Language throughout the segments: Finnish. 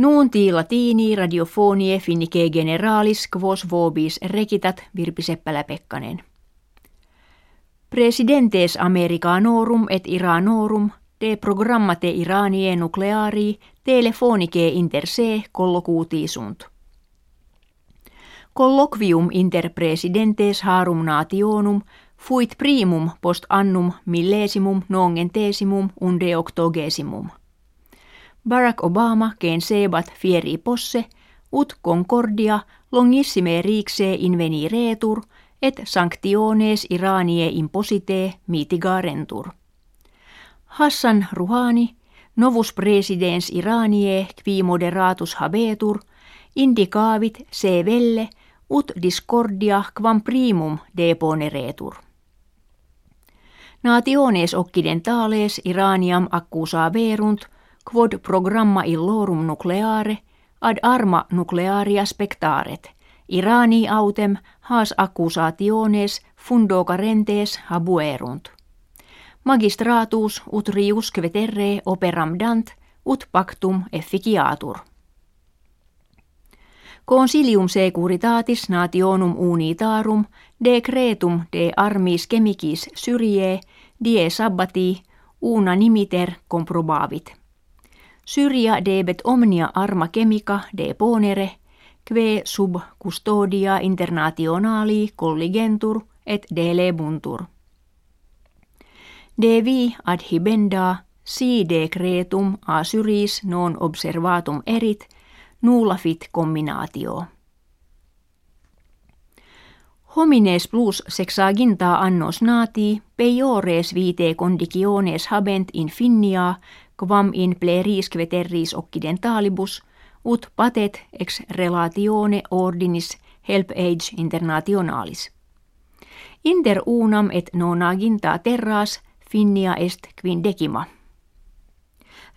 Nuunti latini radiofonie finnike generalis quos vobis rekitat Virpi Seppälä-Pekkanen. Presidentes Americanorum et Iranorum de programmate Iranie nucleari telefonike inter se collocuti Colloquium inter presidentes harum nationum fuit primum post annum millesimum nongentesimum unde octogesimum. Barack Obama gen sebat fieri posse, ut concordia longissime rixe inveni retur, et sanctiones Iranie imposite mitigarentur. Hassan Ruhani, novus presidens Iranie qui moderatus habetur, indicavit se velle ut discordia quam primum deponeretur. Nationes occidentales Iraniam accusa verunt, quod programma illorum nucleare ad arma nuclearia spectaret, Irani autem haas accusationes fundo carentes habuerunt. Magistratus ut riusque veterre operam dant ut pactum efficiatur. Consilium securitatis nationum unitarum decretum de armis chemicis syrie die sabbati unanimiter comprobavit. Syria debet omnia arma chemica de ponere, que sub custodia internationali colligentur et delebuntur. Devi adhibenda si decretum a syris non observatum erit – nullafit kombinaatio. Homines plus sexaginta annos nati, peiores vite conditiones habent in finnia, quam in plerisque terris occidentalibus, ut patet ex relatione ordinis help age internationalis. Inter unam et nonaginta terras finnia est quindecima.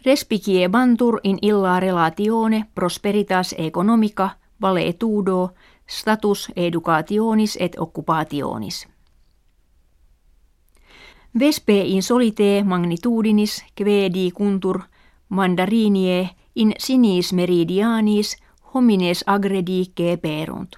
Respicie bantur in illa relatione prosperitas economica valetudo status educationis et occupationis. Vespe in solite magnitudinis quedi kuntur mandarinie in sinis meridianis homines agredi perunt.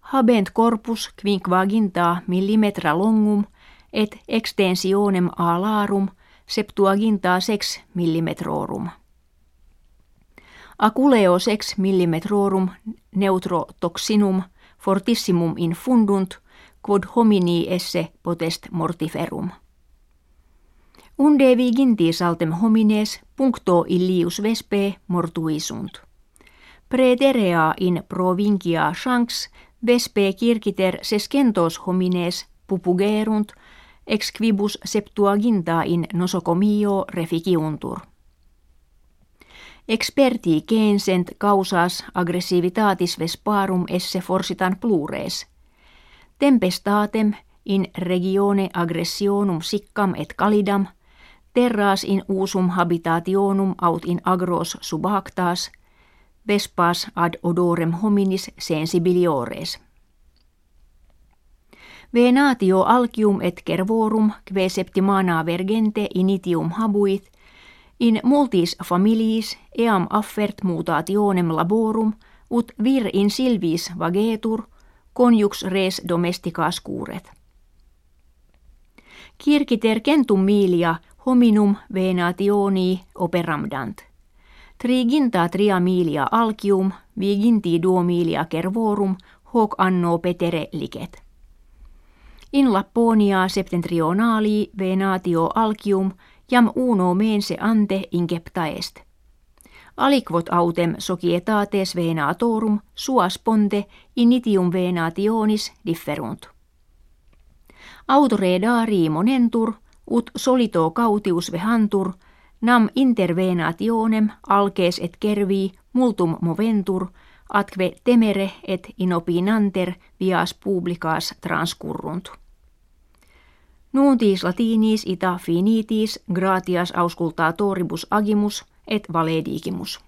Habent corpus quinquaginta millimetra longum et extensionem alarum – Septuaginta sex millimetrorum. Aculeo sex millimetrorum neutrotoxinum fortissimum infundunt quod homini esse potest mortiferum. Unde viginti saltem homines puncto illius vespe mortuisunt. Preterea in provincia shanks vespe kirkiter sescentos homines pupugerunt ex quibus septuaginta in nosocomio reficiuntur. Experti gensent causas aggressivitatis vesparum esse forsitan plures. Tempestatem in regione aggressionum siccam et calidam, terras in usum habitationum aut in agros subactas, vespas ad odorem hominis sensibiliores. Venatio alcium et kervorum kve septimana vergente initium habuit, in multis familiis eam affert mutationem laborum, ut vir in silvis vagetur, conjux res domesticas curet. Kirkiter centum milia hominum venationi operamdant. Triginta tria milia alcium, viginti duo milia kervorum, hoc anno petere liget. In Lapponia septentrionali venatio alcium jam uno mense ante incepta est. Aliquot autem societates venatorum suas ponte initium venationis differunt. Autore dari monentur, ut solito cautius vehantur, nam intervenationem alces et kervi multum moventur, atque temere et inopinanter vias publicas transcurrunt. Nuuntis latinis ita finitis gratias auscultaa toribus agimus et valedigimus.